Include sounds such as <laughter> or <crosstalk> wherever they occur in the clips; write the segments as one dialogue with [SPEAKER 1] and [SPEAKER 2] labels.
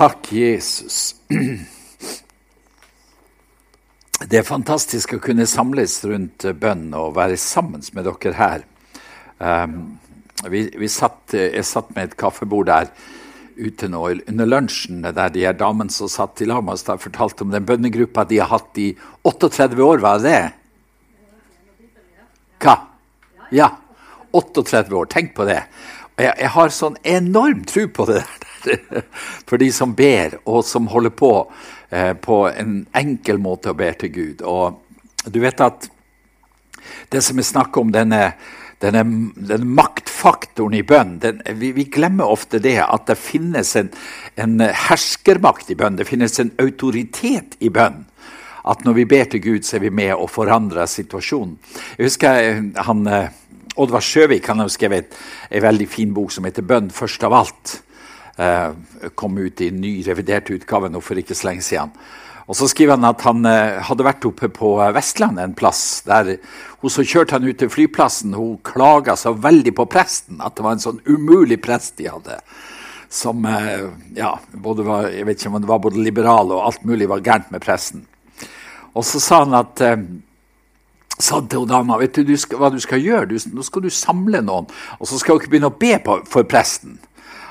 [SPEAKER 1] Takk, Jesus. Det er fantastisk å kunne samles rundt bønn og være sammen med dere her. Um, vi, vi satt, jeg satt med et kaffebord der ute nå under lunsjen, der de her damene som satt i lag med oss, fortalte om den bønnegruppa de har hatt i 38 år. Var det det? Hva? Ja. 38 år. Tenk på det. Jeg, jeg har sånn enorm tro på det der. <laughs> for de som ber, og som holder på eh, på en enkel måte å ber til Gud. Og du vet at det som vi snakker om, denne, denne, denne maktfaktoren i bønn den, vi, vi, glemmer ofte det at det finnes en, en herskermakt i bønn. Det finnes en autoritet i bønn at når vi ber til Gud, så er vi med og forandrer situasjonen. Jeg husker eh, han, eh, Oddvar Sjøvik han har skrevet en veldig fin bok som heter 'Bønn først av alt' kom ut i en ny, revidert utgave nå for ikke så lenge siden. Og så skriver han at han eh, hadde vært oppe på eh, Vestlandet en plass. der Hun som kjørte han ut til flyplassen, hun klaga så veldig på presten. At det var en sånn umulig prest de hadde. Som eh, ja, både var, jeg vet ikke om det var både liberal og alt mulig var gærent med presten. Og så sa han at eh, sa til dama vet du, du skal, hva du skal gjøre. Du, nå skal du samle noen, og så skal dere begynne å be på, for presten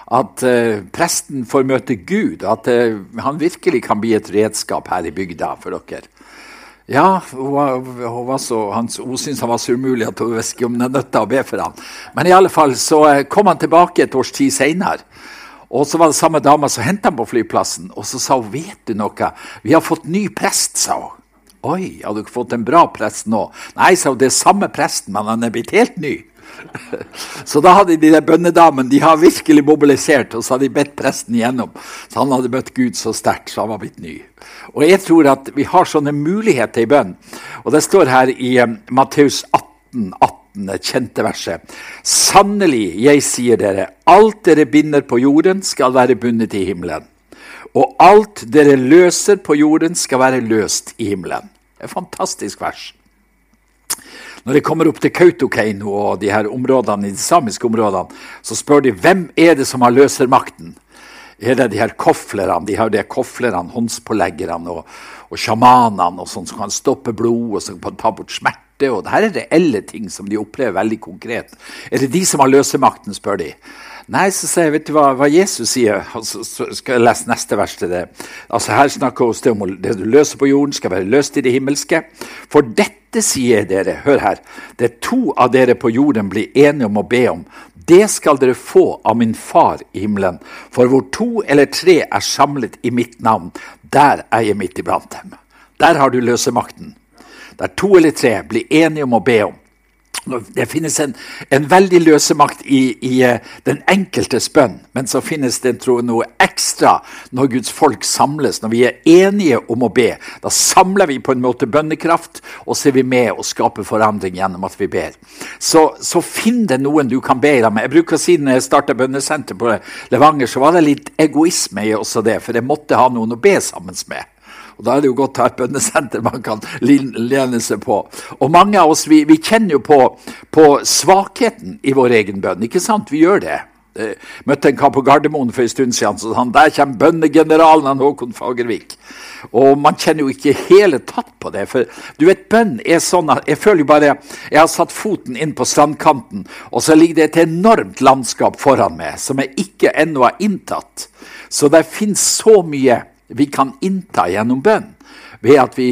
[SPEAKER 1] at uh, presten får møte Gud, at uh, han virkelig kan bli et redskap her i bygda for dere. Ja, hun, var så, hun syntes han var så umulig at hun visste om hun er nødt å be for ham. Men i alle fall så uh, kom han tilbake et års tid seinere. Og så var det samme dama som henta ham på flyplassen. Og så sa hun 'Vet du noe? Vi har fått ny prest', sa hun. Oi, har du ikke fått en bra prest nå? Nei, sa hun, det er samme presten, men han er blitt helt ny. Så da hadde de der bønnedamene de har virkelig mobilisert, og så hadde de bedt presten igjennom. Så han hadde møtt Gud så sterkt, så han var blitt ny. Og jeg tror at vi har sånne muligheter i bønn. Og det står her i um, Matteus 18, 18, det kjente verset. Sannelig, jeg sier dere, alt dere binder på jorden, skal være bundet i himmelen. Og alt dere løser på jorden, skal være løst i himmelen. Det er et fantastisk vers. Når de kommer opp til Kautokeino og de her områdene, de samiske områdene, så spør de hvem er det som har løsermakten. Er det de her koflerne, de her de koflerne, håndspåleggerne og, og sjamanene og sånn, som kan stoppe blod og som kan ta bort smerte? og Her er reelle ting som de opplever veldig konkret. Er det de som har løsemakten, spør de. Nei, så sier jeg, vet du hva, hva Jesus sier? Så, så skal jeg lese neste vers til det. Altså Her snakker vi om det du løser på jorden, skal være løst i det himmelske. For dette sier dere, hør her, det to av dere på jorden blir enige om å be om. Det skal dere få av min far i himmelen. For hvor to eller tre er samlet i mitt navn, der er jeg midt iblant dem. Der har du løsemakten. Der to eller tre blir enige om å be om. Det finnes en, en veldig løsemakt i, i, eh, den enkeltes bønn, men så finnes det tror noe ekstra når Guds folk samles, når vi er enige om å be. Da samler vi på en måte bønnekraft, og så er vi med og skaper forandring gjennom at vi ber. Så, så finn det noen du kan be med. Jeg bruker å si Når jeg starta bønnesenter på Levanger, så var det litt egoisme i også det, for jeg måtte ha noen å be sammen med. Og Da er det jo godt å ha et bønnesenter man kan lene seg på. Og mange av oss vi, vi kjenner jo på, på, svakheten i vår egen bønn. Ikke sant? Vi gjør det. Jeg møtte en kar på Gardermoen for en stund siden. så han, Der kommer bønnegeneralen han Håkon Fagervik. Og man kjenner jo ikke hele tatt på det. For du vet, bønn er sånn at jeg føler jo bare Jeg har satt foten inn på strandkanten, og så ligger det et enormt landskap foran meg som jeg ikke ennå har inntatt. Så det finnes så mye vi kan innta gjennom bønn. Ved at vi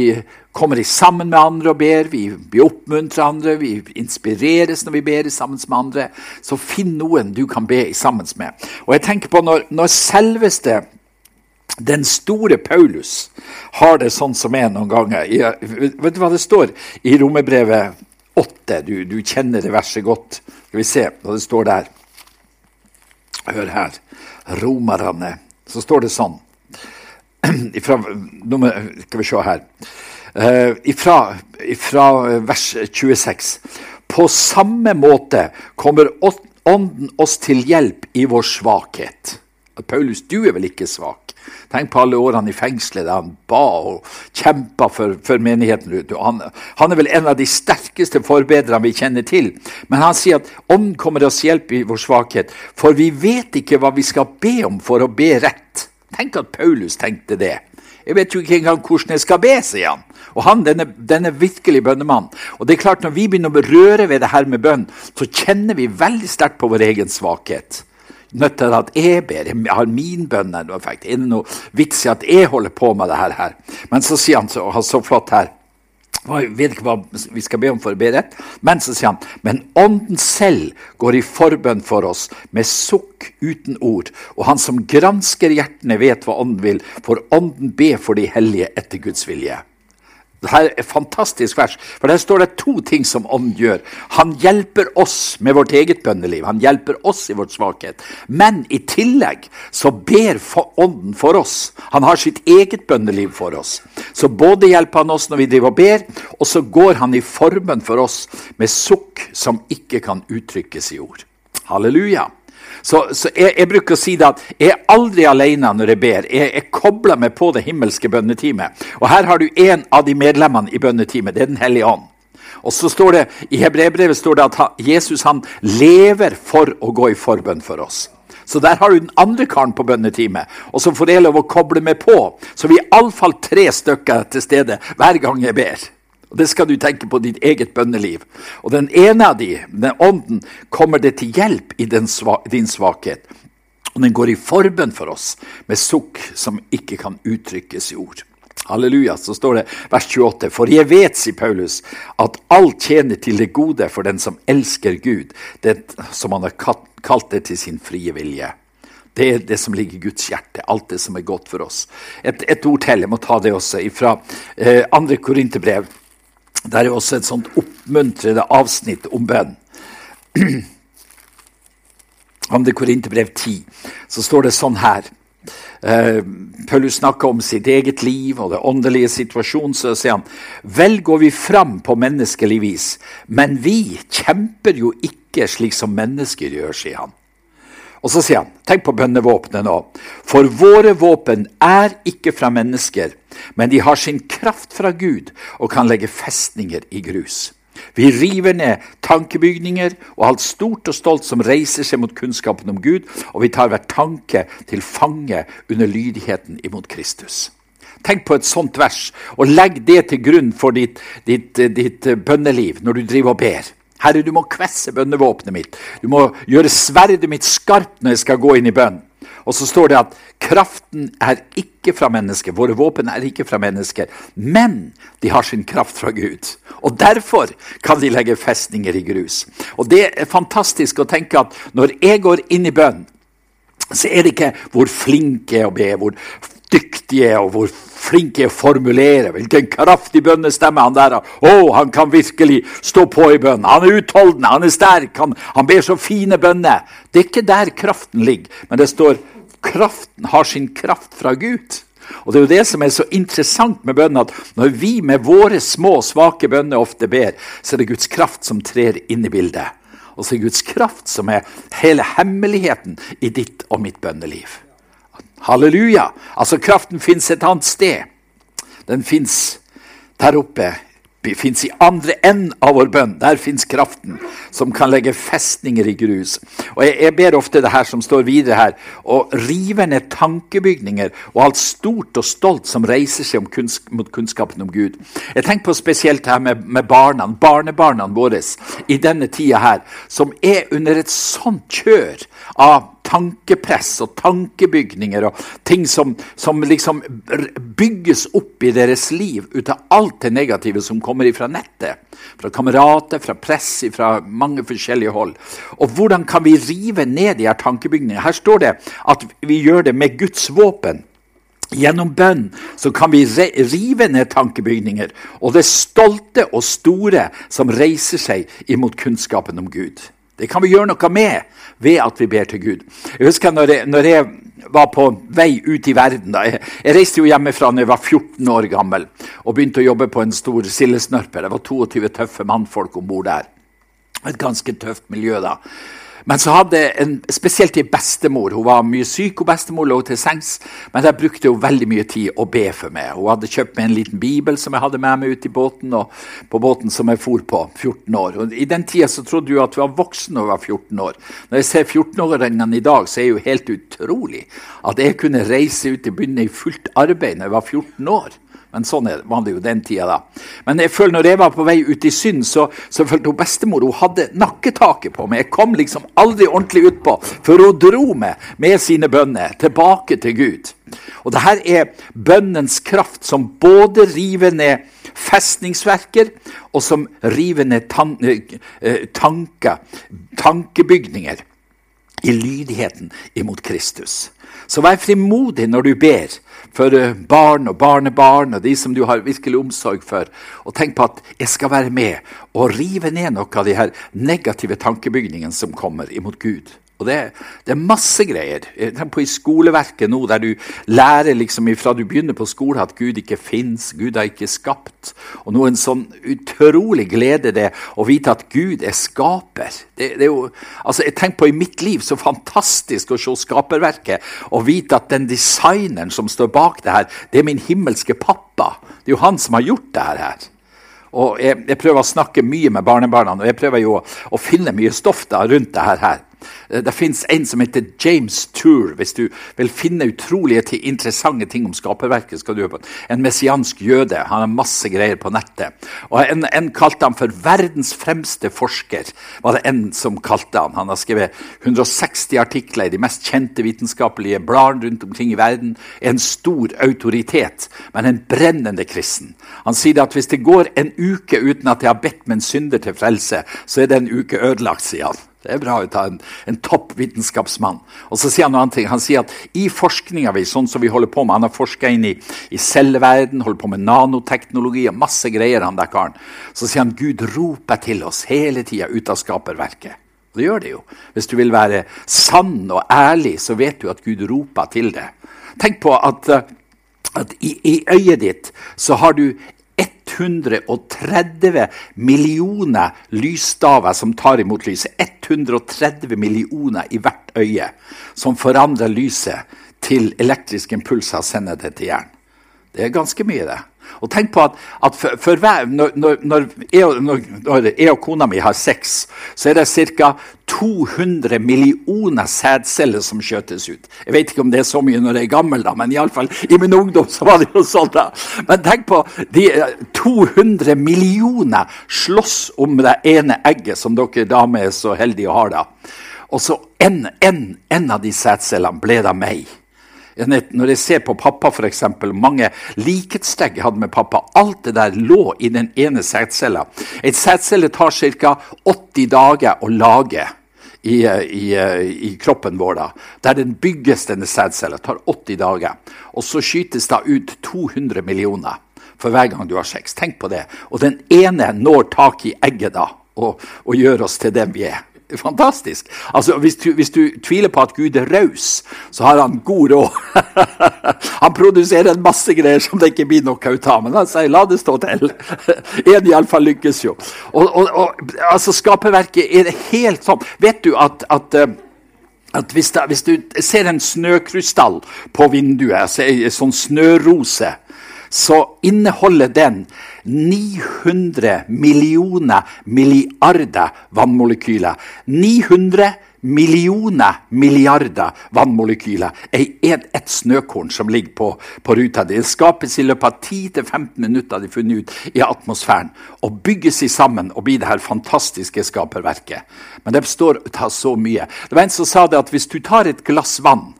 [SPEAKER 1] kommer sammen med andre og ber, vi, vi oppmuntrer andre, vi inspireres når vi ber sammen med andre. Så finn noen du kan be sammen med. Og jeg tenker på når, når selveste den store Paulus har det sånn som er noen ganger. I, vet du hva det står i Romerbrevet 8? Du, du, kjenner det verset godt. Skal vi se hva det står der. Hør her. Romerne. Så står det sånn <clears throat> ifra, Skal vi se her. Uh, ifra, ifra vers 26. På samme måte kommer Ånden oss til hjelp i vår svakhet. Paulus, du er vel ikke svak? Tenk på alle årene i fengselet der han ba og kjempa for, for menigheten. Han, han, er vel en av de sterkeste forbedrerne vi kjenner til. Men han sier at ånden kommer oss hjelp i vår svakhet, for vi vet ikke hva vi skal be om for å be rett. Tenk at Paulus tenkte det. Jeg vet jo ikke engang hvordan jeg skal be, sier han. Og han, denne, denne virkelig bønnemann. Og det er klart Når vi begynner å berøre ved det her med bønn, så kjenner vi veldig sterkt på vår egen svakhet. Nødt til at jeg ber. Jeg har min bønn Er det noe vits i at jeg holder på med det her? Men så sier han så, så flott her jeg vet ikke hva vi skal be om for å be rett. Men så sier han, men Ånden selv går i forbønn for oss med sukk uten ord. Og han som gransker hjertene, vet hva Ånden vil, for Ånden ber for de hellige etter Guds vilje. Dette er et fantastisk vers, for der står det to ting som Ånden gjør. Han hjelper oss med vårt eget bønneliv, han hjelper oss i vårt svakhet. Men i tillegg så ber Ånden for oss. Han har sitt eget bønneliv for oss. Så både hjelper han oss når vi driver og ber, og så går han i formen for oss med sukk som ikke kan uttrykkes i ord. Halleluja. Så, så jeg, jeg, bruker å si det at jeg er aldri alene når jeg ber. Jeg, jeg kobler meg på det himmelske bønneteamet. Og her har du en av de medlemmene i bønneteamet. Det er Den hellige ånd. Og så står det, I hebreerbrevet står det at Jesus han lever for å gå i forbønn for oss. Så der har du den andre karen på bønneteamet. Og så får jeg lov å koble meg på. Så vi er iallfall tre stykker til stede hver gang jeg ber. Og Det skal du tenke på ditt eget bønneliv. Og den ene av de, den ånden, kommer det til hjelp i din svakhet. Og den går i forbønn for oss med sukk som ikke kan uttrykkes i ord. Halleluja. Så står det vers 28. For jeg vet, sier Paulus, at alt tjener til det gode for den som elsker Gud, det som han har kalt det til sin frie vilje. Det er det som ligger i Guds hjerte, alt det som er godt for oss. Et, et ord til, jeg må ta det også, fra eh, andre Korinterbrev. Det er jo også et sånt oppmuntrende avsnitt om bønn. <clears throat> Om det Korinterbrev 10, så står det sånn her. Uh, Paulus snakker om sitt eget liv og det åndelige situasjonen. Så sier han vel går vi fram på menneskelig vis, men vi kjemper jo ikke slik som mennesker gjør, sier han. Og så sier han, tenk på bønnevåpenet nå. For våre våpen er ikke fra mennesker, men de har sin kraft fra Gud og kan legge festninger i grus. Vi river ned tankebygninger og alt stort og stolt som reiser seg mot kunnskapen om Gud, og vi tar hver tanke til fange under lydigheten imot Kristus. Tenk på et sånt vers, og legg det til grunn for ditt, ditt, ditt bønneliv når du driver og ber. Herre, du må kvesse bønnevåpenet mitt. Du må gjøre sverdet mitt skarpt når jeg skal gå inn i bønn. Og så står det at kraften er ikke fra mennesker. Våre våpen er ikke fra mennesker, men de har sin kraft fra Gud. Og derfor kan de legge festninger i grus. Og det er fantastisk å tenke at når jeg går inn i bønn, så er det ikke hvor flink jeg er å be, hvor dyktig jeg er og hvor flink er å formulere. Hvilken kraftig bønnestemme han der har. Oh, han kan virkelig stå på i bønn. Han er utholdende, han er sterk, han, han ber så fine bønner. Det er ikke der kraften ligger, men det står kraften har sin kraft fra Gud. Og Det er jo det som er så interessant med bønnen, at når vi med våre små, svake bønner ofte ber, så er det Guds kraft som trer inn i bildet. Og så er Guds kraft som er hele hemmeligheten i ditt og mitt bønneliv. Halleluja! Altså, kraften fins et annet sted. Den fins der oppe. Fins i andre enden av vår bønn. Der fins kraften som kan legge festninger i grus. Og jeg, jeg, ber ofte det her som står videre her, å rive ned tankebygninger og alt stort og stolt som reiser seg kunns mot kunnskapen om Gud. Jeg tenker på spesielt det her med, med barna, barnebarna våre i denne tida her, som er under et sånt kjør av tankepress og tankebygninger og ting som, som liksom bygges opp i deres liv ut av alt det negative som kommer fra nettet. Fra kamerater, fra press, fra mange forskjellige hold. Og hvordan kan vi rive ned de her tankebygningene? Her står det at vi gjør det med Guds våpen. Gjennom bønn så kan vi rive ned tankebygninger og det stolte og store som reiser seg imot kunnskapen om Gud. Det kan vi gjøre noe med ved at vi ber til Gud. Jeg husker når jeg, når jeg var på vei ut i verden. Da. Jeg, jeg reiste jo hjemmefra da jeg var 14 år gammel og begynte å jobbe på en stor sildesnørper. Det var 22 tøffe mannfolk om bord der. Et ganske tøft miljø da. Men så hadde en, spesielt en bestemor Hun var mye syk, og bestemor lå til sengs. Men der brukte hun veldig mye tid å be for meg. Hun hadde kjøpt meg en liten bibel som jeg hadde med meg ut i båten, og på båten som jeg for på, 14 år. Og I den tida så trodde hun at hun var voksen når hun var 14 år. Når jeg ser 14-åringene i dag, så er det jo helt utrolig at jeg kunne reise ut og begynne i fullt arbeid når jeg var 14 år. Men sånn var det jo den tida, da. Men jeg føler når jeg var på vei ut i synd, så, så følte hun bestemor hun hadde nakketaket på meg. Jeg kom liksom aldri ordentlig utpå, for hun dro meg med sine bønner tilbake til Gud. Og det her er bønnens kraft, som både river ned festningsverker, og som river ned tan eh, tanker, tankebygninger i lydigheten imot Kristus. Så vær frimodig når du ber for eh, barn og barnebarn og de som du har virkelig omsorg for. Og tenk på at jeg skal være med og rive ned noe av de her negative tankebygningene som kommer imot Gud. Og det, det, er masse greier. Tenk på I skoleverket nå, der du lærer liksom fra du begynner på skole at Gud ikke fins, Gud har ikke skapt. Og nå en sånn utrolig glede det å vite at Gud er skaper. Det, det er jo, altså jeg tenker på i mitt liv så fantastisk å se skaperverket og vite at den designeren som står bak det her, det er min himmelske pappa. Det er jo han som har gjort det her. Og jeg, jeg prøver å snakke mye med barnebarna, og jeg prøver jo å, å finne mye stoff da rundt det her. Eh, det fins en som heter James Tour. Hvis du vil finne utrolige interessante ting om skaperverket, skal du høre på en messiansk jøde. Han har masse greier på nettet. Og En, en kalte han for verdens fremste forsker. var det en som kalte Han Han har skrevet 160 artikler i de mest kjente vitenskapelige bladene rundt omkring i verden. En stor autoritet, men en brennende kristen. Han sier at hvis det går en uke uten at jeg har bedt min synder til frelse, så er det en uke ødelagt, sier han. Det er bra ut av en, en topp vitenskapsmann. Og så sier Han noe annet. Han sier at i forskninga vi, sånn som vi holder på med Han har forska inn i, i celleverden, holder på med nanoteknologi og masse greier. han der karen. Så sier han Gud roper til oss hele tida ut av skaperverket. Og det gjør det jo. Hvis du vil være sann og ærlig, så vet du at Gud roper til deg. Tenk på at, at i, i øyet ditt så har du 130 millioner lysstaver som tar imot lyset. 130 millioner i hvert øye som forandrer lyset til elektriske impulser og sender det til hjernen. Det er ganske mye, det. Og tenk på at, at for, for hver, når, når, jeg, når, jeg, og kona mi har sex, så er det ca. 200 millioner sædceller som skjøtes ut. Jeg vet ikke om det er så mye når jeg er gammel, da, men iallfall i min ungdom så var det jo sånn. da. Men tenk på de 200 eh, millioner slåss om det ene egget som dere damer er så heldige å ha. da. Og så en, en, en av de sædcellene ble da meg. Når jeg ser på pappa, f.eks., mange likhetstegn jeg hadde med pappa, alt det der lå i den ene sædcella. En sædcelle tar ca. 80 dager å lage. I, i, i, kroppen vår. da. Der den bygges, denne sædcella, tar 80 dager. Og så skytes det ut 200 millioner for hver gang du har sex. Tenk på det. Og den ene når tak i egget da, og, og gjør oss til dem vi er fantastisk. Altså, hvis du, hvis du, tviler på at Gud er raus, så har han god råd. <laughs> han produserer en masse greier som det ikke blir noe ut av. Men han sier la det stå til. <laughs> en iallfall lykkes jo. Og, og, og, altså, Skaperverket er helt sånn. Vet du at, at eh, at hvis, da, hvis, du ser en snøkrystall på vinduet, altså en sånn snørose, så inneholder den 900 millioner milliarder vannmolekyler. 900 millioner milliarder vannmolekyler er et snøkorn som ligger på, på ruta. Det skapes i løpet av 10-15 minutter de funnet ut i atmosfæren, og bygges sammen og blir det her fantastiske skaperverket. Men det består av så mye. Det var en som sa det at hvis du tar et glass vann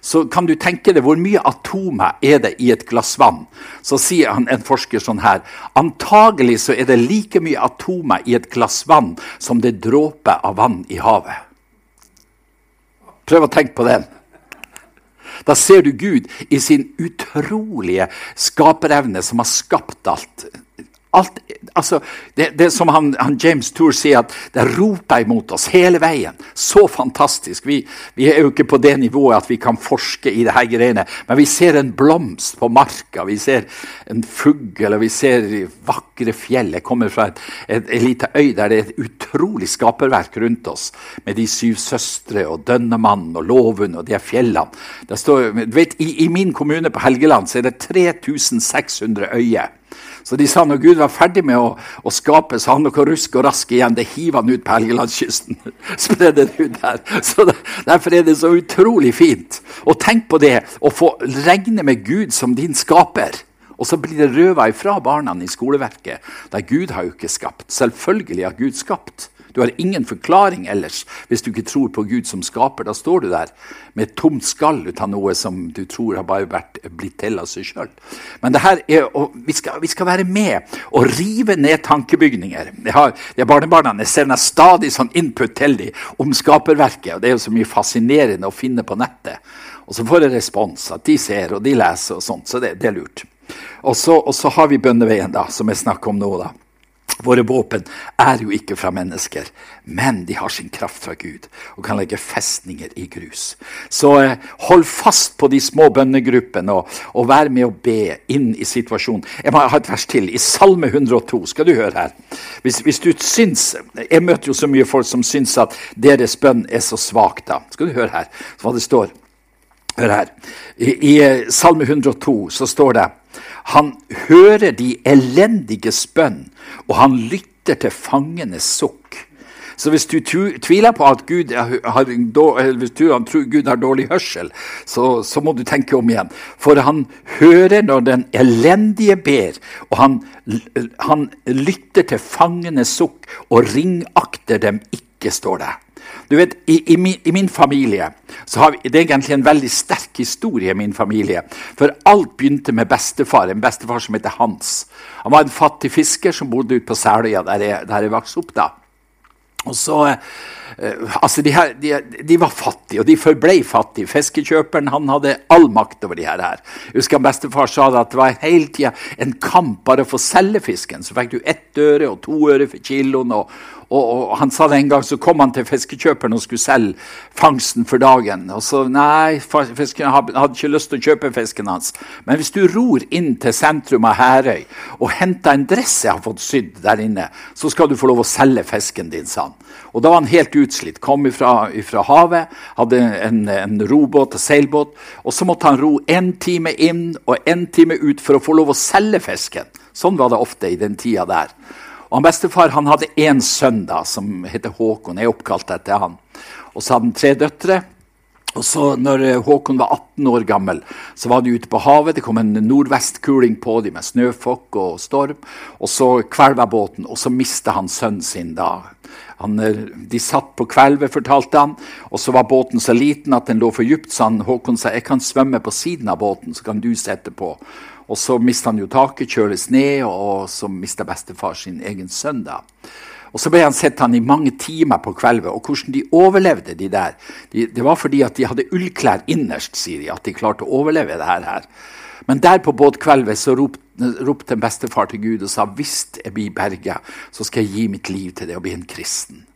[SPEAKER 1] så kan du tenke deg hvor mye atomer er det i et glass vann. Så sier han, en forsker sånn her antagelig så er det like mye atomer i et glass vann som det dråper av vann i havet. Prøv å tenke på den. Da ser du Gud i sin utrolige skaperevne som har skapt alt. Alt, altså, det, det som han, han James Tour sier, at det roper imot oss hele veien. Så fantastisk. Vi, vi, er jo ikke på det nivået at vi kan forske i det her greiene, men vi ser en blomst på marka, vi ser en fugl, og vi ser vakre fjell. Jeg kommer fra et lite øy der det er et utrolig skaperverk rundt oss, med de syv søstre og Dønnemannen og Låvund og de fjellene. Står, vet, i, I min kommune på Helgeland så er det 3600 øyer. Så de sa når Gud var ferdig med å, å skape, så han noe rusk og rask igjen. Det hiver han ut på Helgelandskysten. <laughs> Spre det ut der. Så det, Derfor er det så utrolig fint. Og tenk på det, å få regne med Gud som din skaper. Og så blir det røva ifra barna i skoleverket. Der Gud har jo ikke skapt. Selvfølgelig har Gud skapt. Du har ingen forklaring ellers hvis du ikke tror på Gud som skaper. Da står du der med et tomt skall ut av noe som du tror har bare vært blitt til av seg sjøl. Men det her er, vi skal, vi, skal, være med og rive ned tankebygninger. Jeg har, jeg barnebarna jeg ser stadig sånn input til dem om skaperverket. og Det er jo så mye fascinerende å finne på nettet. Og så får jeg respons, at de ser og de leser og sånt. Så det, det er lurt. Og så, og så har vi bønneveien, da, som jeg snakker om nå. da. Våre våpen er jo ikke fra mennesker, men de har sin kraft fra Gud og kan legge festninger i grus. Så eh, hold fast på de små bønnegruppene og, og vær med å be inn i situasjonen. Jeg må ha et vers til. I Salme 102 skal du høre her. Hvis, hvis du syns, Jeg møter jo så mye folk som syns at deres bønn er så svak. da. Skal du høre her hva det står. Hør her. I, I Salme 102 så står det han hører de elendiges bønn, og han lytter til fangenes sukk. Så hvis du tviler på at Gud har, hvis du tror Gud har dårlig hørsel, så, så, må du tenke om igjen. For han hører når den elendige ber, og han, han lytter til fangenes sukk og ringakter dem ikke, står det. Du vet, i, i, min, i, min, familie så har vi, Det er egentlig en veldig sterk historie min familie. For alt begynte med bestefar, en bestefar som heter Hans. Han var en fattig fisker som bodde ute på Seløya, der jeg, der jeg vokste opp. da. Og så, eh, altså de, her, de, de, var fattige, og de forble fattige. Fiskekjøperen han hadde all makt over de her. Jeg husker Bestefar sa det at det var hele tida en kamp bare for å selge fisken. Så fikk du ett øre og to øre for kiloen. og, og, og, Han sa det en gang, så kom han til fiskekjøperen og skulle selge fangsten for dagen. Og så Nei, fiskeren hadde ikke lyst til å kjøpe fisken hans. Men hvis du ror inn til sentrum av Herøy og henter en dress jeg har fått sydd der inne, så skal du få lov å selge fisken din, sa han. Og da var han helt utslitt. Kom ifra, ifra havet, hadde en, en robåt og seilbåt. Og så måtte han ro én time inn og én time ut for å få lov å selge fisken. Sånn var det ofte i den tida der. Og han Bestefar han hadde én sønn da, som heter Håkon. Jeg er oppkalt etter han. Og så hadde han tre døtre. Og så når eh, Håkon var 18 år gammel, så var de ute på havet. Det kom en nordvestkuling på dem med snøfokk og storm. Og så kvelva båten, og så mista han sønnen sin da. Han, eh, de satt på kvelvet, fortalte han, og så var båten så liten at den lå for dypt, så han, Håkon sa jeg kan svømme på siden av båten, så kan du sette på. Og så mista han jo taket, kjøles ned, og så mista bestefar sin egen sønn. da. Og Så ble han sett han i mange timer på kvelvet. Og hvordan de overlevde, de der de, Det var fordi at de hadde ullklær innerst, sier de. At de klarte å overleve det her. Men der på båtkvelvet så ropte, ropte en bestefar til Gud og sa hvis jeg blir berga, så skal jeg gi mitt liv til det og bli en kristen.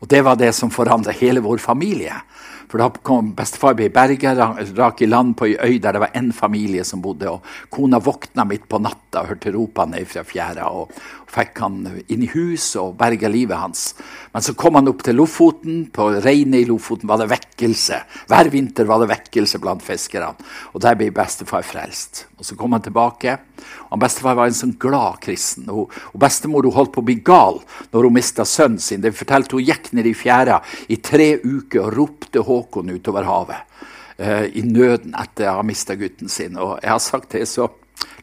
[SPEAKER 1] Og Det var det som forandra hele vår familie. For da kom bestefar ble berga, rak i land på ei øy der det var én familie som bodde. og Kona våkna midt på natta og hørte ropene fra fjæra. og Fikk han inn i huset og berga livet hans. Men så kom han opp til Lofoten. På reinet i Lofoten var det vekkelse. Hver vinter var det vekkelse blant fiskerne. Og der ble bestefar frelst. Og Så kom han tilbake. og Bestefar var en sånn glad kristen. Og, Bestemor hun holdt på å bli gal når hun mista sønnen sin. Det fortalte Hun gikk ned i fjæra i tre uker og ropte Håkon utover havet Uh, i nøden etter å ha mista gutten sin. Og jeg har sagt det så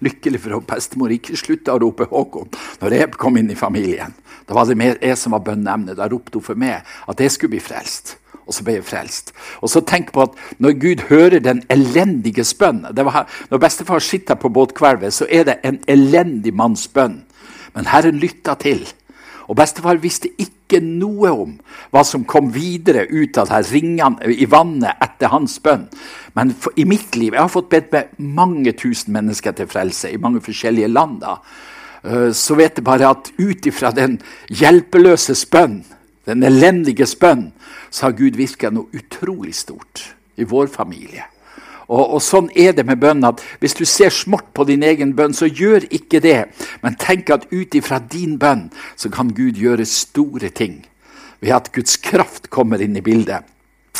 [SPEAKER 1] lykkelig for bestemor ikke slutta å rope Håkon når jeg kom inn i familien. Da var det mer jeg som var bønneemnet. Da ropte hun for meg at jeg skulle bli frelst. Og så ble jeg frelst. Og så tenk på at Når Gud hører den elendige bønn Når bestefar sitter på båtkvelvet, så er det en elendig manns bønn. Men Herren lytta til. Og bestefar visste ikke noe om hva som kom videre ut av her ringene i vannet etter hans bønn. Men for, i mitt liv Jeg har fått bedt med mange tusen mennesker til frelse i mange forskjellige land. da. eh, så vet jeg bare at ut ifra den hjelpeløse bønn, den elendige bønn, så har Gud virka noe utrolig stort i vår familie. Og, og, Sånn er det med bønn. at Hvis du ser smått på din egen bønn, så gjør ikke det. Men tenk at ut ifra din bønn så kan Gud gjøre store ting. Ved at Guds kraft kommer inn i bildet.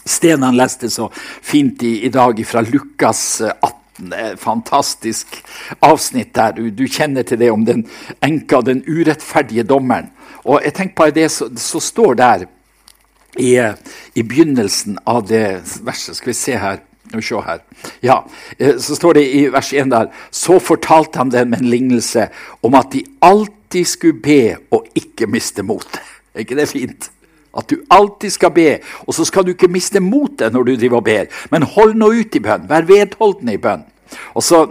[SPEAKER 1] Sten han leste så fint i, i dag fra Lukas 18. Eh, fantastisk avsnitt der. Du, du, kjenner til det om den enka, den urettferdige dommeren. Og jeg tenker på det som står der i, i begynnelsen av det verset. Skal vi se her. Se her. Ja, eh, Så står det i vers 1 der Så fortalte han dem en lignelse om at de alltid skulle be og ikke miste motet. Er ikke det fint? At du alltid skal be, og så skal du ikke miste motet når du driver og ber. Men hold nå ut i bønn. Vær vedholdende i bønn. Og så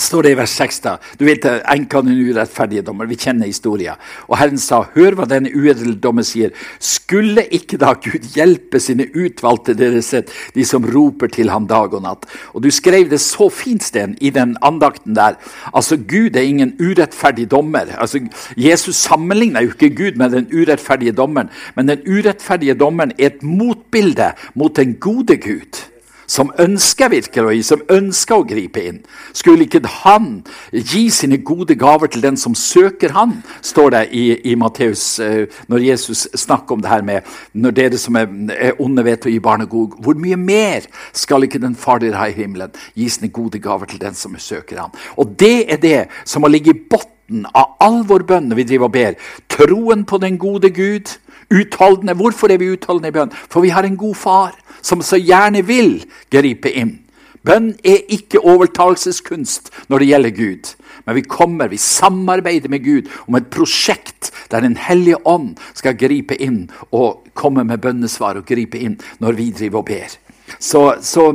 [SPEAKER 1] står det i vers 6. da, Du vet enka den urettferdige dommer. Vi kjenner historien. Og Herren sa, hør hva denne uedle dommer sier. Skulle ikke da Gud hjelpe sine utvalgte deres de som roper til ham dag og natt? Og Du skrev det så fint, Sten, i den andakten der. Altså, Gud er ingen urettferdig dommer. Altså, Jesus sammenligner jo ikke Gud med den urettferdige dommeren, men den urettferdige dommeren er et motbilde mot den gode Gud som ønsker virkelig, som ønsker å gripe inn. Skulle ikke han gi sine gode gaver til den som søker han, står det i, i Matteus eh, når Jesus snakker om det her med når dere som er, er onde, vet å gi barnet god Hvor mye mer skal ikke den far dere har i himmelen, gi sine gode gaver til den som søker han? Og det er det som må ligge i bunnen av all vår bønn når vi driver og ber. Troen på den gode Gud. Utholdende. Hvorfor er vi utholdende i bønn? For vi har en god far som så gjerne vil gripe inn. Bønn er ikke overtalelseskunst når det gjelder Gud. Men vi kommer, vi samarbeider med Gud om et prosjekt der Den hellige ånd skal gripe inn og komme med bønnesvar og gripe inn når vi driver og ber. Så, så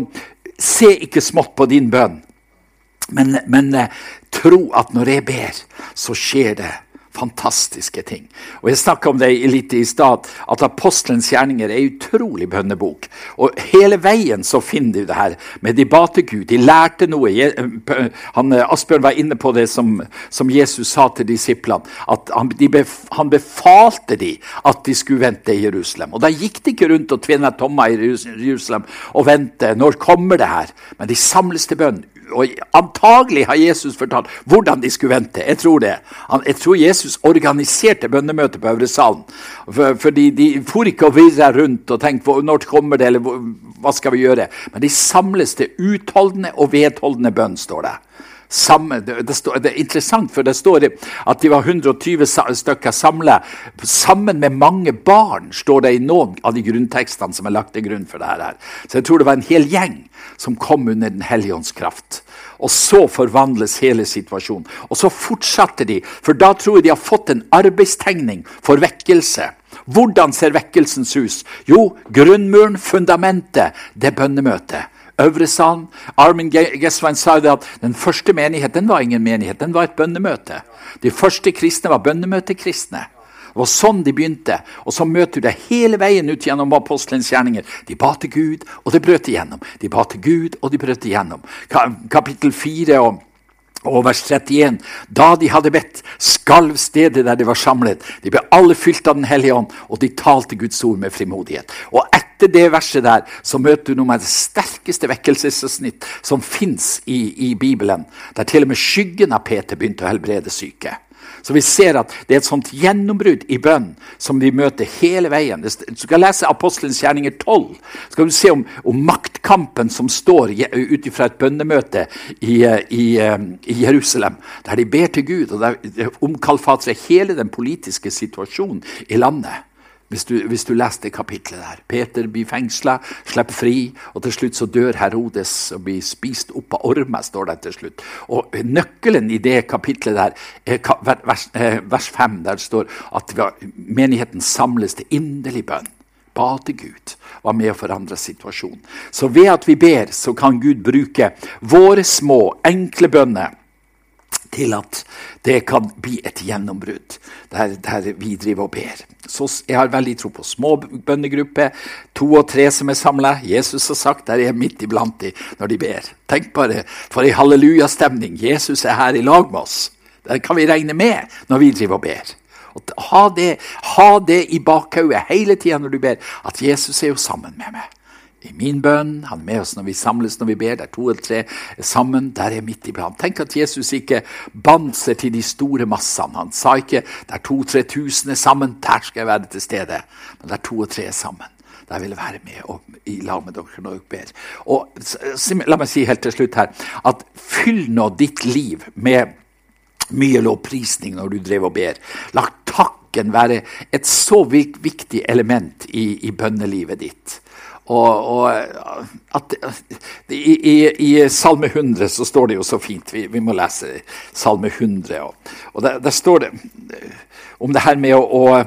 [SPEAKER 1] se ikke smått på din bønn, men, men eh, tro at når jeg ber, så skjer det fantastiske ting. Og Jeg snakka om det litt i stad, at apostelens gjerninger er utrolig bønnebok. Og Hele veien så finner du det her med de ba til Gud. De lærte noe. Han, Asbjørn var inne på det som, som Jesus sa til disiplene. At han, bef, han, befalte de at de skulle vente i Jerusalem. Og Da gikk de ikke rundt og tvinna tomma i Jerusalem og vente. Når kommer det her? Men de samles til bønn og Antagelig har Jesus fortalt hvordan de skulle vente. Jeg tror det. Jeg tror Jesus organiserte bønnemøtet på Øvre Salen. For, fordi De for ikke å virra rundt og tenke når kommer det, eller hva skal vi gjøre? Men de samles til utholdende og vedholdende bønn, står det. Samme, det, det, står, det, er interessant, for det står at de var 120 stykker samla. Sammen med mange barn, står det i noen av de grunntekstene som er lagt til grunn for dette. Så jeg tror det var en hel gjeng som kom under Den hellige ånds kraft. Og så forvandles hele situasjonen. Og så fortsatte de, for da tror jeg de har fått en arbeidstegning for vekkelse. Hvordan ser vekkelsens hus? Jo, grunnmuren, fundamentet, det er bønnemøtet. Øvre salen. Armin Gesswein sa det at den første menigheten var ingen menighet, den var et bønnemøte. De første kristne var bønnemøtekristne. Det var sånn de begynte. Og så møter du det hele veien ut gjennom apostelens gjerninger. De ba til Gud, og det brøt igjennom. De ba til Gud, og de brøt igjennom. Kapittel 4 og og vers 31. Da de hadde bedt, skalv stedet der de var samlet. De ble alle fylt av Den hellige ånd, og de talte Guds ord med frimodighet. Og etter det verset der så møter du noe av det sterkeste vekkelsessnitt som fins i, i, Bibelen. Der til og med skyggen av Peter begynte å helbrede syke. Så vi ser at det er et sånt gjennombrudd i bønn som vi møter hele veien. Du skal lese Apostelens gjerninger 12. Så skal du se om, om maktkampen som står ut fra et bønnemøte i, i, i, Jerusalem, der de ber til Gud, og der omkalfatrer hele den politiske situasjonen i landet. Hvis du, hvis du leser det kapitlet der. Peter blir fengsla, slipper fri, og til slutt så dør Herodes og blir spist opp av ormer, står det til slutt. Og Nøkkelen i det kapitlet der er vers, eh, vers 5, der står at menigheten samles til inderlig bønn. Ba til Gud, var med å forandre situasjonen. Så ved at vi ber, så kan Gud bruke våre små, enkle bønner til at det kan bli et gjennombrudd der, der, vi driver og ber. Så Jeg har veldig tro på små bønnegrupper, to og tre som er samla. Jesus har sagt der er jeg midt iblant de når de ber. Tenk bare for ei hallelujastemning. Jesus er her i lag med oss. Det kan vi regne med når vi driver og ber. Og ha, det, ha det i bakhodet hele tida når du ber, at Jesus er jo sammen med meg. I min bønn, han er med oss når vi samles når vi ber, Det er to eller tre er sammen, der er midt iblant. Tenk at Jesus ikke bandt seg til de store massene. Han sa ikke der to-tre tusen er sammen, der skal jeg være til stede. Men der to og tre er sammen. Der vil jeg være med og, i lag med dere når dere ber. Og La meg si helt til slutt her at fyll nå ditt liv med mye lovprisning når du drev og ber. La takken være et så viktig element i, i bønnelivet ditt. Og, og at, i, i, i, Salme 100 så står det jo så fint. Vi, vi må lese Salme 100. Og, og der, der, står det om det her med å, å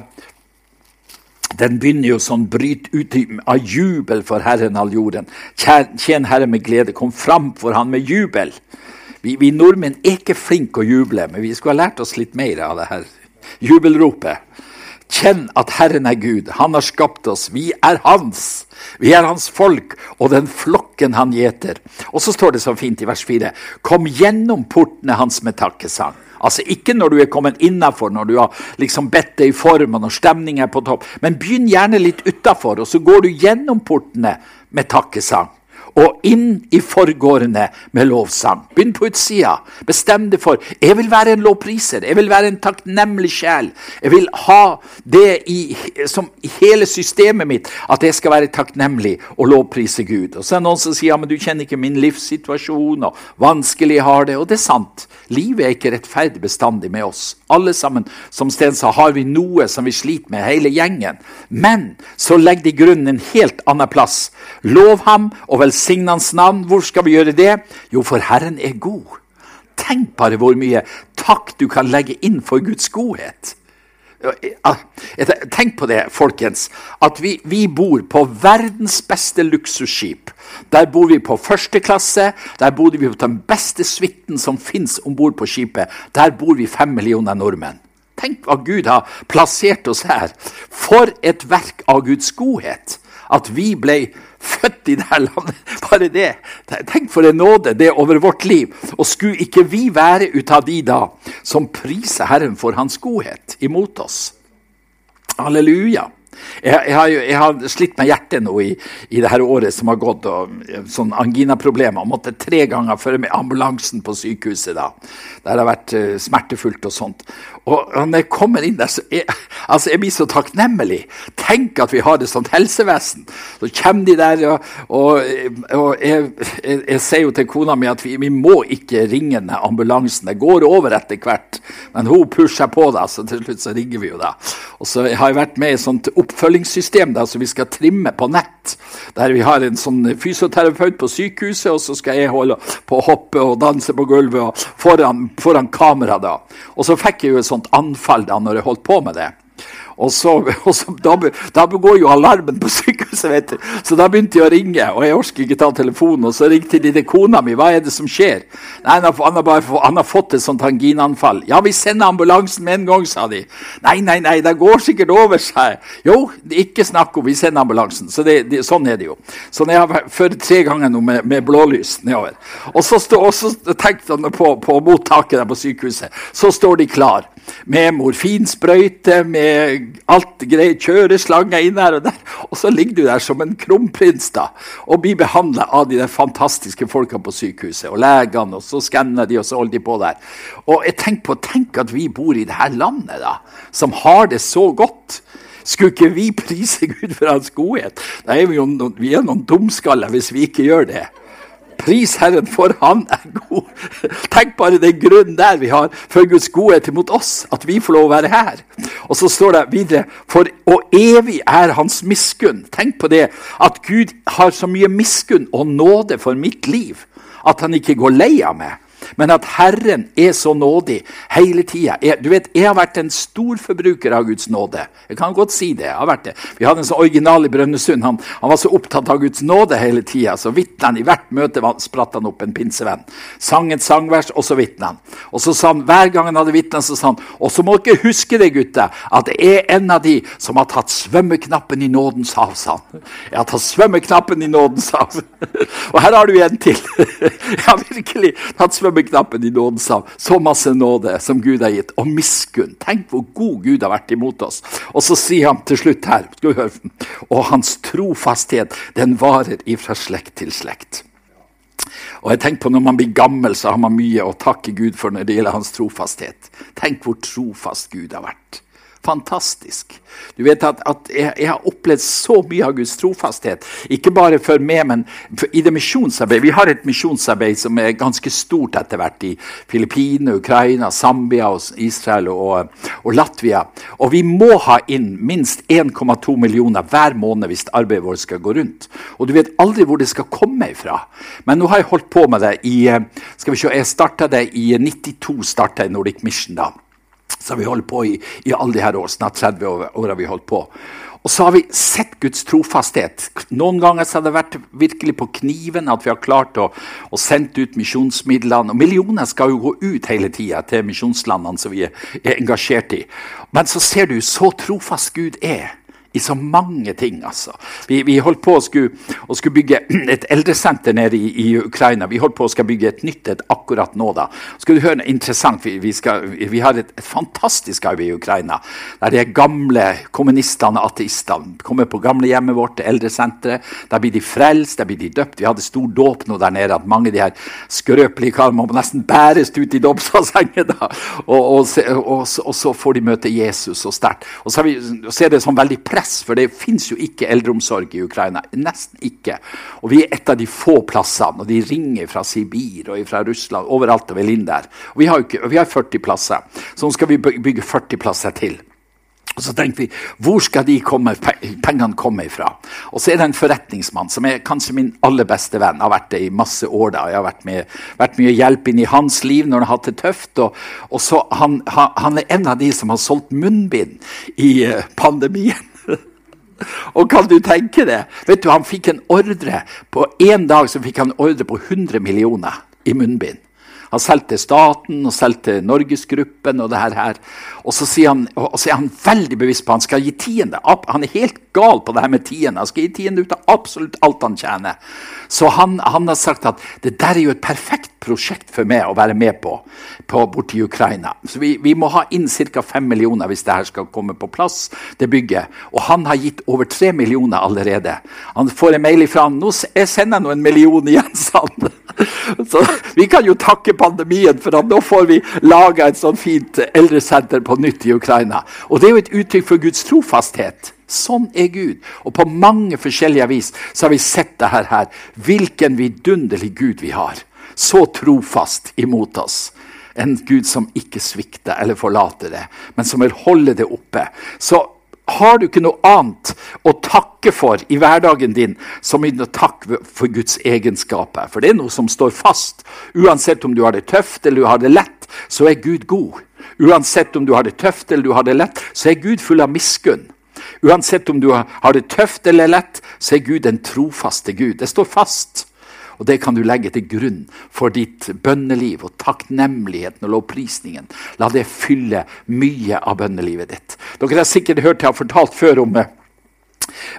[SPEAKER 1] den begynner jo sånn Bryt ut av jubel for Herren all jorden. Tjen Herre med glede. Kom fram for Han med jubel. Vi, vi, nordmenn er ikke flinke å juble, men vi skulle ha lært oss litt mer av det her jubelropet. Kjenn at Herren er Gud. Han har skapt oss. Vi er Hans. Vi er Hans folk og den flokken han gjeter. Og så står det så fint i vers 4.: Kom gjennom portene hans med takkesang. Altså Ikke når du er kommet innafor, når du har liksom bedt deg i form og når stemningen er på topp. Men begynn gjerne litt utafor, og så går du gjennom portene med takkesang og inn i forgårdene med lovsang. Begynn på utsida. Bestem deg for jeg vil være en lovpriser. Jeg vil være en takknemlig sjel. Jeg vil ha det i, som hele systemet mitt, at jeg skal være takknemlig og lovprise Gud. Og så er det noen som sier ja, men du kjenner ikke min livssituasjon, og vanskelig har det. Og det er sant. Livet er ikke rettferdig bestandig med oss. Alle sammen, som Sten sa, har vi noe som vi sliter med, hele gjengen. Men så legg de grunnen en helt annen plass. Lov ham og velsign velsigne Hans navn. Hvor skal vi gjøre det? Jo, for Herren er god. Tenk bare hvor mye takk du kan legge inn for Guds godhet. Tenk på det, folkens, at vi, vi, bor på verdens beste luksusskip. Der bor vi på første klasse. Der bor vi på den beste suiten som fins om bord på skipet. Der bor vi fem millioner nordmenn. Tenk hva Gud har plassert oss her. For et verk av Guds godhet. At vi ble født i dette landet. Bare det. Tenk for en nåde det er over vårt liv. Og skulle ikke vi være ut av de da som priser Herren for hans godhet imot oss? Halleluja. Jeg, jeg, har, jeg, har, slitt med hjertet nå i, i det her året som har gått. og sånn Anginaproblemer. Måtte tre ganger føre med ambulansen på sykehuset. da. Det har vært uh, smertefullt og sånt. Og når jeg kommer inn der, så jeg, altså jeg blir så takknemlig. Tenk at vi har et sånt helsevesen. Så kommer de der, og, og, og jeg, jeg, sier jo til kona mi at vi, vi må ikke ringe den ambulansen. Det går over etter hvert. Men hun pusher på, da, så til slutt så ringer vi jo da. Og så har jeg vært med i sånt sånt oppfølgingssystem da, som vi skal trimme på nett. Der vi har en sånn fysioterapeut på sykehuset, og så skal jeg holde på å hoppe og danse på gulvet og foran, foran kamera. da. Og så fikk jeg jo et sånt anfall da når jeg holdt på med det. Og så, og så da, da, går jo alarmen på sykehuset, vet du. Så da begynte jeg å ringe, og jeg orker ikke ta telefonen. Og så ringte de til kona mi. Hva er det som skjer? Nei, han har, bare, han har fått et sånt anginanfall. Ja, vi sender ambulansen med en gang, sa de. Nei, nei, nei, det går sikkert over seg. Jo, ikke snakk om, vi sender ambulansen. Så det, det, sånn er det jo. Så jeg har ført tre ganger nå med, med blålys nedover. Og så, stå, og så tenkte han på, på mottaket der på sykehuset. Så står de klar med morfinsprøyte, med alt greit, kjøreslange inn her og der. Og så ligger du der som en kronprins da, og blir behandla av de der fantastiske folka på sykehuset. Og legene, og så skanner de, og så holder de på der. Og jeg tenker på, Tenk at vi bor i det her landet, da, som har det så godt. Skulle ikke vi <laughs> prise Gud for hans godhet? Da er vi, jo vi er noen dumskaller hvis vi ikke gjør det. Pris Herren, for Han er god. Tenk bare den grunnen der vi har for Guds godhet mot oss, at vi får lov å være her. Og så står det videre For og evig er Hans miskunn. Tenk på det, at Gud har så mye miskunn og nåde for mitt liv at han ikke går lei av meg men at Herren er så nådig hele tida. Du vet, jeg har vært en stor forbruker av Guds nåde. Jeg kan godt si det. jeg har vært det. Vi hadde en sånn original i Brønnøysund. Han, han, var så opptatt av Guds nåde hele tida. Så vitna han i hvert møte spratt han opp en pinsevenn. Sang et sangvers, og så vitna han. Og så sa han, hver gang han hadde vitna, så sa han Og så må dere huske det, gutter, at det er en av de som har tatt svømmeknappen i nådens hav, sa han. Jeg har tatt svømmeknappen i nådens hav. <laughs> og her har du en til. <laughs> jeg har virkelig tatt svømmeknappen kommeknappen i nådens hav. Så masse nåde som Gud har gitt, og miskunn. Tenk hvor god Gud har vært imot oss. Og så sier han til slutt her skal vi høre, Og hans trofasthet, den varer ifra slekt til slekt. Og jeg tenker på Når man blir gammel, så har man mye å takke Gud for når det gjelder hans trofasthet. Tenk hvor trofast Gud har vært fantastisk. Du vet at, at jeg, jeg, har opplevd så mye av Guds trofasthet. Ikke bare for meg, men for, i det misjonsarbeidet. Vi har et misjonsarbeid som er ganske stort etter hvert i Filippinene, Ukraina, Zambia, Israel og, og, Latvia. Og vi må ha inn minst 1,2 millioner hver måned hvis arbeidet vårt skal gå rundt. Og du vet aldri hvor det skal komme ifra. Men nå har jeg holdt på med det i skal vi se, Jeg starta det i 92, starta jeg Nordic Mission da. Har vi holdt på i, i alle de her år, snart 30 år, år har vi holdt på. Og så har vi sett Guds trofasthet. Noen ganger så har det vært virkelig på kniven at vi har klart å, å sende ut misjonsmidlene. Og millioner skal jo gå ut hele tida til misjonslandene som vi er, er engasjert i. Men så ser du så trofast Gud er i så mange ting. altså. Vi, vi holdt på å skulle, å skulle, bygge <clears throat> et eldresenter nede i, i, Ukraina. Vi holdt på å skal bygge et nytt et akkurat nå. da. Skal du høre noe interessant? Vi, vi, skal, vi har et, et, fantastisk arbeid i Ukraina. Der de gamle kommunistene og ateistene kommer på gamlehjemmet vårt, til eldresenteret. Der blir de frelst, der blir de døpt. Vi hadde stor dåp nå der nede. at Mange av de her skrøpelige karene må nesten bæres ut i dåpsbassenget. Og, og, og, og, så får de møte Jesus så sterkt. Og så, så er det sånn veldig press press, for det fins jo ikke eldreomsorg i Ukraina. Nesten ikke. Og vi er et av de få plassene, og de ringer fra Sibir og fra Russland. Overalt og vel inn der. Og vi har, ikke, vi har 40 plasser, så nå skal vi bygge 40 plasser til. Og Så tenkte vi hvor skal de komme, pengene komme ifra? Og så er det en forretningsmann som er kanskje min aller beste venn. Har vært det i masse år. da. Jeg har vært, med, vært mye hjelp inn i hans liv når han har hatt det tøft. Og, og så han, han, er en av de som har solgt munnbind i eh, pandemien. Og kan du tenke det? Vet du, Han fikk en ordre på en dag så fikk han ordre på 100 millioner i munnbind. Han solgte staten og solgte Norgesgruppen og det her. Og så, han, og så, er han veldig bevisst på at han skal gi tiende. Han er helt gal på det her med tiende. Han skal gi tiende ut av absolutt alt han tjener. Så han, han, har sagt at det der er jo et perfekt prosjekt for meg å være med på, på borti Ukraina. Så vi, vi må ha inn ca. 5 millioner hvis det her skal komme på plass, det bygget. Og han har gitt over 3 millioner allerede. Han får en mail ifra han. Nå jeg sender nå en million igjen, sa han. <laughs> Så vi kan jo takke pandemien for nå får vi laga et sånn fint eldresenter på nytt i Ukraina. Og det er jo et uttrykk for Guds trofasthet. Sånn er Gud. Og på mange forskjellige vis så har vi sett det her. Hvilken vidunderlig Gud vi har. Så trofast imot oss. En Gud som ikke svikter eller forlater det, men som vil holde det oppe. Så har du ikke noe annet å takke for i hverdagen din som å takke for Guds egenskaper. For det er noe som står fast. Uansett om du har det tøft eller du har det lett, så er Gud god. Uansett om du har det tøft eller du har det lett, så er Gud full av miskunn. Uansett om du har det tøft eller lett, så er Gud den trofaste Gud. Det står fast. Og Det kan du legge til grunn for ditt bønneliv og takknemligheten og lovprisningen. La det fylle mye av bønnelivet ditt. Dere har sikkert hørt jeg har fortalt før om eh,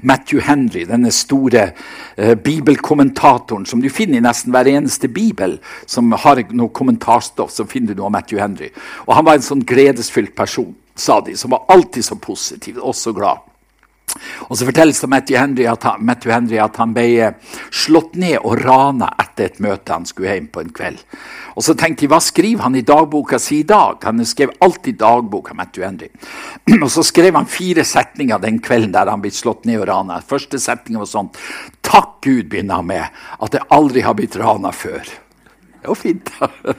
[SPEAKER 1] Matthew Henry, denne store uh, bibelkommentatoren som du finner i nesten hver eneste bibel som har noe kommentarstoff. så finner du noe av Matthew Henry. Og Han var en sånn gledesfylt person, sa de, som var alltid så positiv og så glad. Og så fortelles det Matthew Henry at han, Matthew Henry at han ble eh, slått ned og rana etter et møte han skulle hjem på en kveld. Og så tenkte de, Hva skriver han i dagboka si i dag? Han skrev alltid dagboka, Matthew Henry. <clears throat> Og så skrev han fire setninger den kvelden der han ble slått ned og rana. Første setning var sånn Takk Gud, begynner han med, at jeg aldri har blitt rana før. Det var fint. da.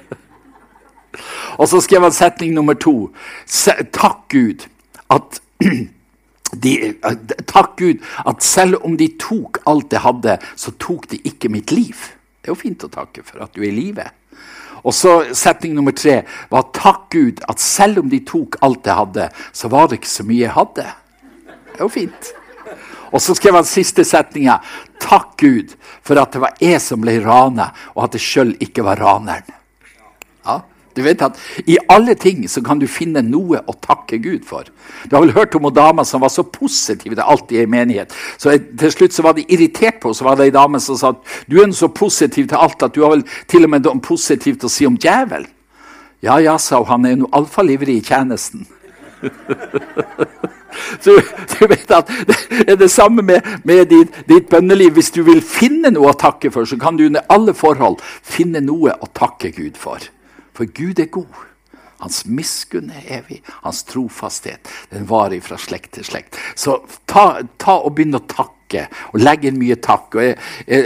[SPEAKER 1] <laughs> og så skrev han setning nummer to. Takk Gud at <clears throat> de, takk Gud at selv om de tok alt jeg hadde, så tok de ikke mitt liv. Det er jo fint å takke for at du er i live. Og så Setning nummer tre var takk Gud at selv om de tok alt jeg hadde, så var det ikke så mye jeg hadde. Det er jo fint. Og så skrev han siste setninga. Takk Gud for at det var jeg som ble ranet, og at jeg sjøl ikke var raneren. Ja, Du vet at I alle ting så kan du finne noe å takke Gud for. Du har vel hørt om en dame som var så positiv til alt i en menighet. Så Til slutt så var de irritert på så var det en dame som sa at du er så positiv til alt at du har vel til og med noe positivt å si om djevelen. Ja ja, sa hun, han er nå iallfall ivrig i tjenesten. <laughs> Så du vet at Det er det samme med, med ditt, ditt, bønneliv. Hvis du vil finne noe å takke for, så kan du under alle forhold finne noe å takke Gud for. For Gud er god. Hans miskunn er evig. Hans trofasthet den varer fra slekt til slekt. Så ta, ta og begynn å takke og legg inn mye takk. Jeg, jeg,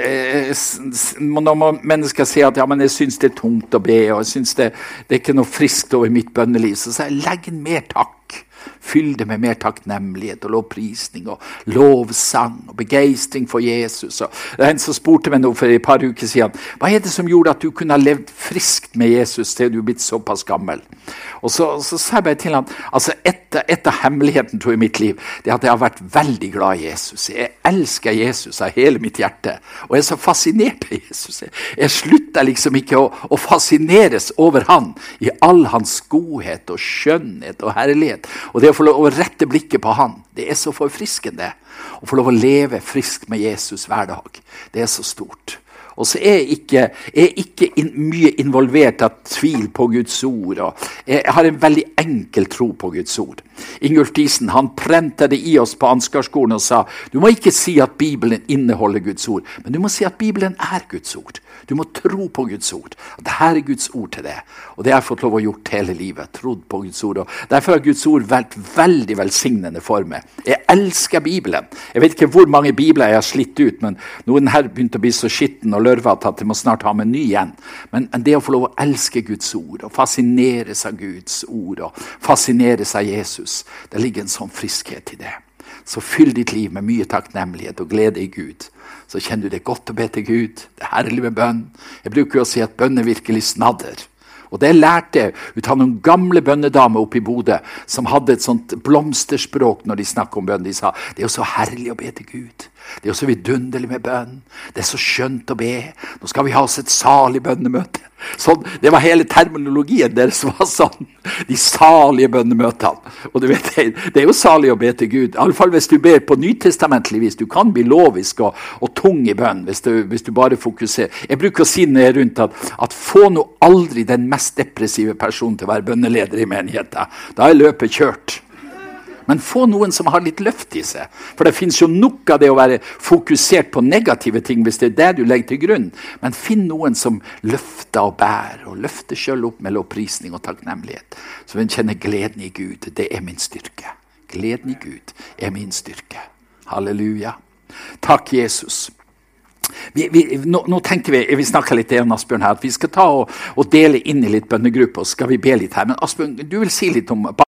[SPEAKER 1] jeg, når mennesker sier at ja, men jeg syns det er tungt å be, og jeg synes det, det er ikke noe friskt over mitt bønneliv, så sier jeg legg inn mer takk. Fyll det med mer takknemlighet og lovprisning og lovsang og begeistring for Jesus. Og det er En som spurte meg nå for et par uker siden hva er det som gjorde at du kunne ha levd friskt med Jesus til du er blitt såpass gammel. Og Så, så sa jeg bare til han, altså et, av hemmelighetene tror jeg, i mitt liv det er at jeg har vært veldig glad i Jesus. Jeg elsker Jesus av hele mitt hjerte. Og jeg er så fascinert av Jesus. Jeg, jeg slutter liksom ikke å, å fascineres over han i all hans godhet og skjønnhet og herlighet. Og det å få lov å rette blikket på han, det er så forfriskende. Å få lov å leve friskt med Jesus hver dag, det er så stort. Og så er jeg ikke, er ikke in, mye involvert av tvil på Guds ord. jeg har en veldig enkel tro på Guds ord. Ingulf Diesen han prenta det i oss på Ansgarskolen og sa du må ikke si at Bibelen inneholder Guds ord, men du må si at Bibelen er Guds ord. Du må tro på Guds ord. Dette er Guds ord til deg. Og det har jeg fått lov å gjort hele livet. Trodd på Guds ord. Og derfor har Guds ord vært veldig velsignende for meg. Jeg elsker Bibelen. Jeg vet ikke hvor mange bibler jeg har slitt ut, men noen her begynte å bli så skitten og lørvete at jeg må snart ha med en ny igjen. Men, det å få lov å elske Guds ord og fascineres av Guds ord og fascineres av Jesus, det ligger en sånn friskhet i det. Så fyll ditt liv med mye takknemlighet og glede i Gud så kjenner du det godt å be til Gud. Det er herlig med bønn. Jeg bruker jo å si at bønn er virkelig snadder. Og det lærte jeg ut av noen gamle bønnedamer oppe i Bodø som hadde et sånt blomsterspråk når de snakket om bønn. De sa det er jo så herlig å be til Gud. Det er jo så vidunderlig med bønn. Det er så skjønt å be. Nå skal vi ha oss et salig bønnemøte. Sånn, det var hele terminologien deres var sånn. De salige bønnemøtene. Og du vet, Det er jo salig å be til Gud. Iallfall hvis du ber på nytestamentlig vis. Du kan bli lovisk og, og tung i bønn hvis hvis du, bare fokuserer. Jeg bruker å si er rundt at, at få nå aldri den mest depressive personen til å være bønneleder i menigheten. Da er løpet kjørt. Men få noen som har litt løft i seg. For det fins jo nok av det å være fokusert på negative ting, hvis det er det du legger til grunn. Men finn noen som løfter og bærer, og løfter sjøl opp med lovprisning og takknemlighet. Så en kjenner gleden i Gud. Det er min styrke. Gleden i Gud er min styrke. Halleluja. Takk, Jesus. Vi, vi, nå, nå, tenker vi vi litt om Asbjørn her, at vi skal ta og, og dele inn i litt bønnegrupper. og skal vi be litt her. Men Asbjørn, du vil si litt om